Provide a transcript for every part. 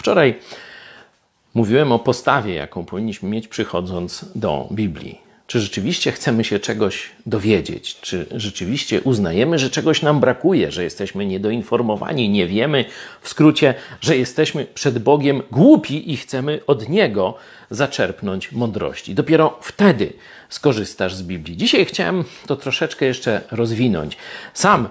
Wczoraj mówiłem o postawie, jaką powinniśmy mieć przychodząc do Biblii. Czy rzeczywiście chcemy się czegoś dowiedzieć? Czy rzeczywiście uznajemy, że czegoś nam brakuje, że jesteśmy niedoinformowani, nie wiemy, w skrócie, że jesteśmy przed Bogiem głupi i chcemy od Niego zaczerpnąć mądrości? Dopiero wtedy skorzystasz z Biblii. Dzisiaj chciałem to troszeczkę jeszcze rozwinąć. Sam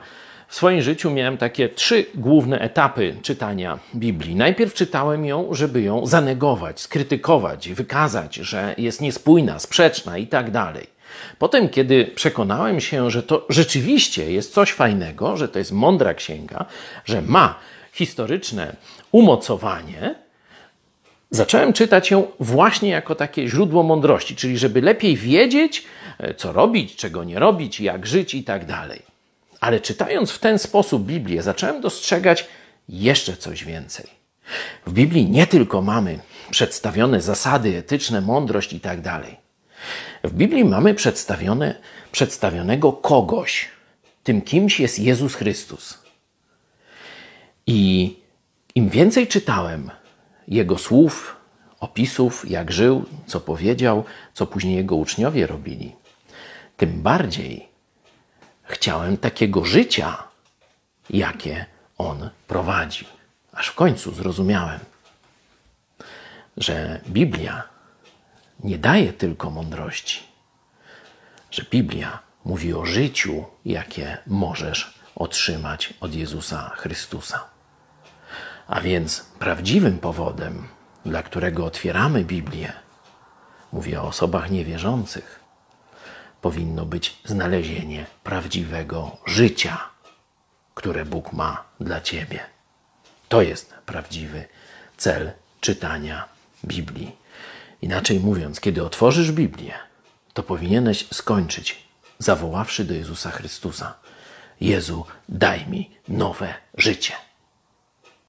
w swoim życiu miałem takie trzy główne etapy czytania Biblii. Najpierw czytałem ją, żeby ją zanegować, skrytykować, wykazać, że jest niespójna, sprzeczna i tak dalej. Potem, kiedy przekonałem się, że to rzeczywiście jest coś fajnego, że to jest mądra księga, że ma historyczne umocowanie, zacząłem czytać ją właśnie jako takie źródło mądrości, czyli żeby lepiej wiedzieć, e, co robić, czego nie robić, jak żyć i tak dalej. Ale czytając w ten sposób Biblię, zacząłem dostrzegać jeszcze coś więcej. W Biblii nie tylko mamy przedstawione zasady etyczne, mądrość i tak dalej. W Biblii mamy przedstawione, przedstawionego kogoś. Tym kimś jest Jezus Chrystus. I im więcej czytałem jego słów, opisów, jak żył, co powiedział, co później jego uczniowie robili, tym bardziej chciałem takiego życia, jakie on prowadzi. Aż w końcu zrozumiałem, że Biblia nie daje tylko mądrości, że Biblia mówi o życiu, jakie możesz otrzymać od Jezusa Chrystusa. A więc prawdziwym powodem, dla którego otwieramy Biblię, mówię o osobach niewierzących, powinno być znalezienie prawdziwego życia, które Bóg ma dla ciebie. To jest prawdziwy cel czytania Biblii. Inaczej mówiąc, kiedy otworzysz Biblię, to powinieneś skończyć, zawoławszy do Jezusa Chrystusa: Jezu, daj mi nowe życie.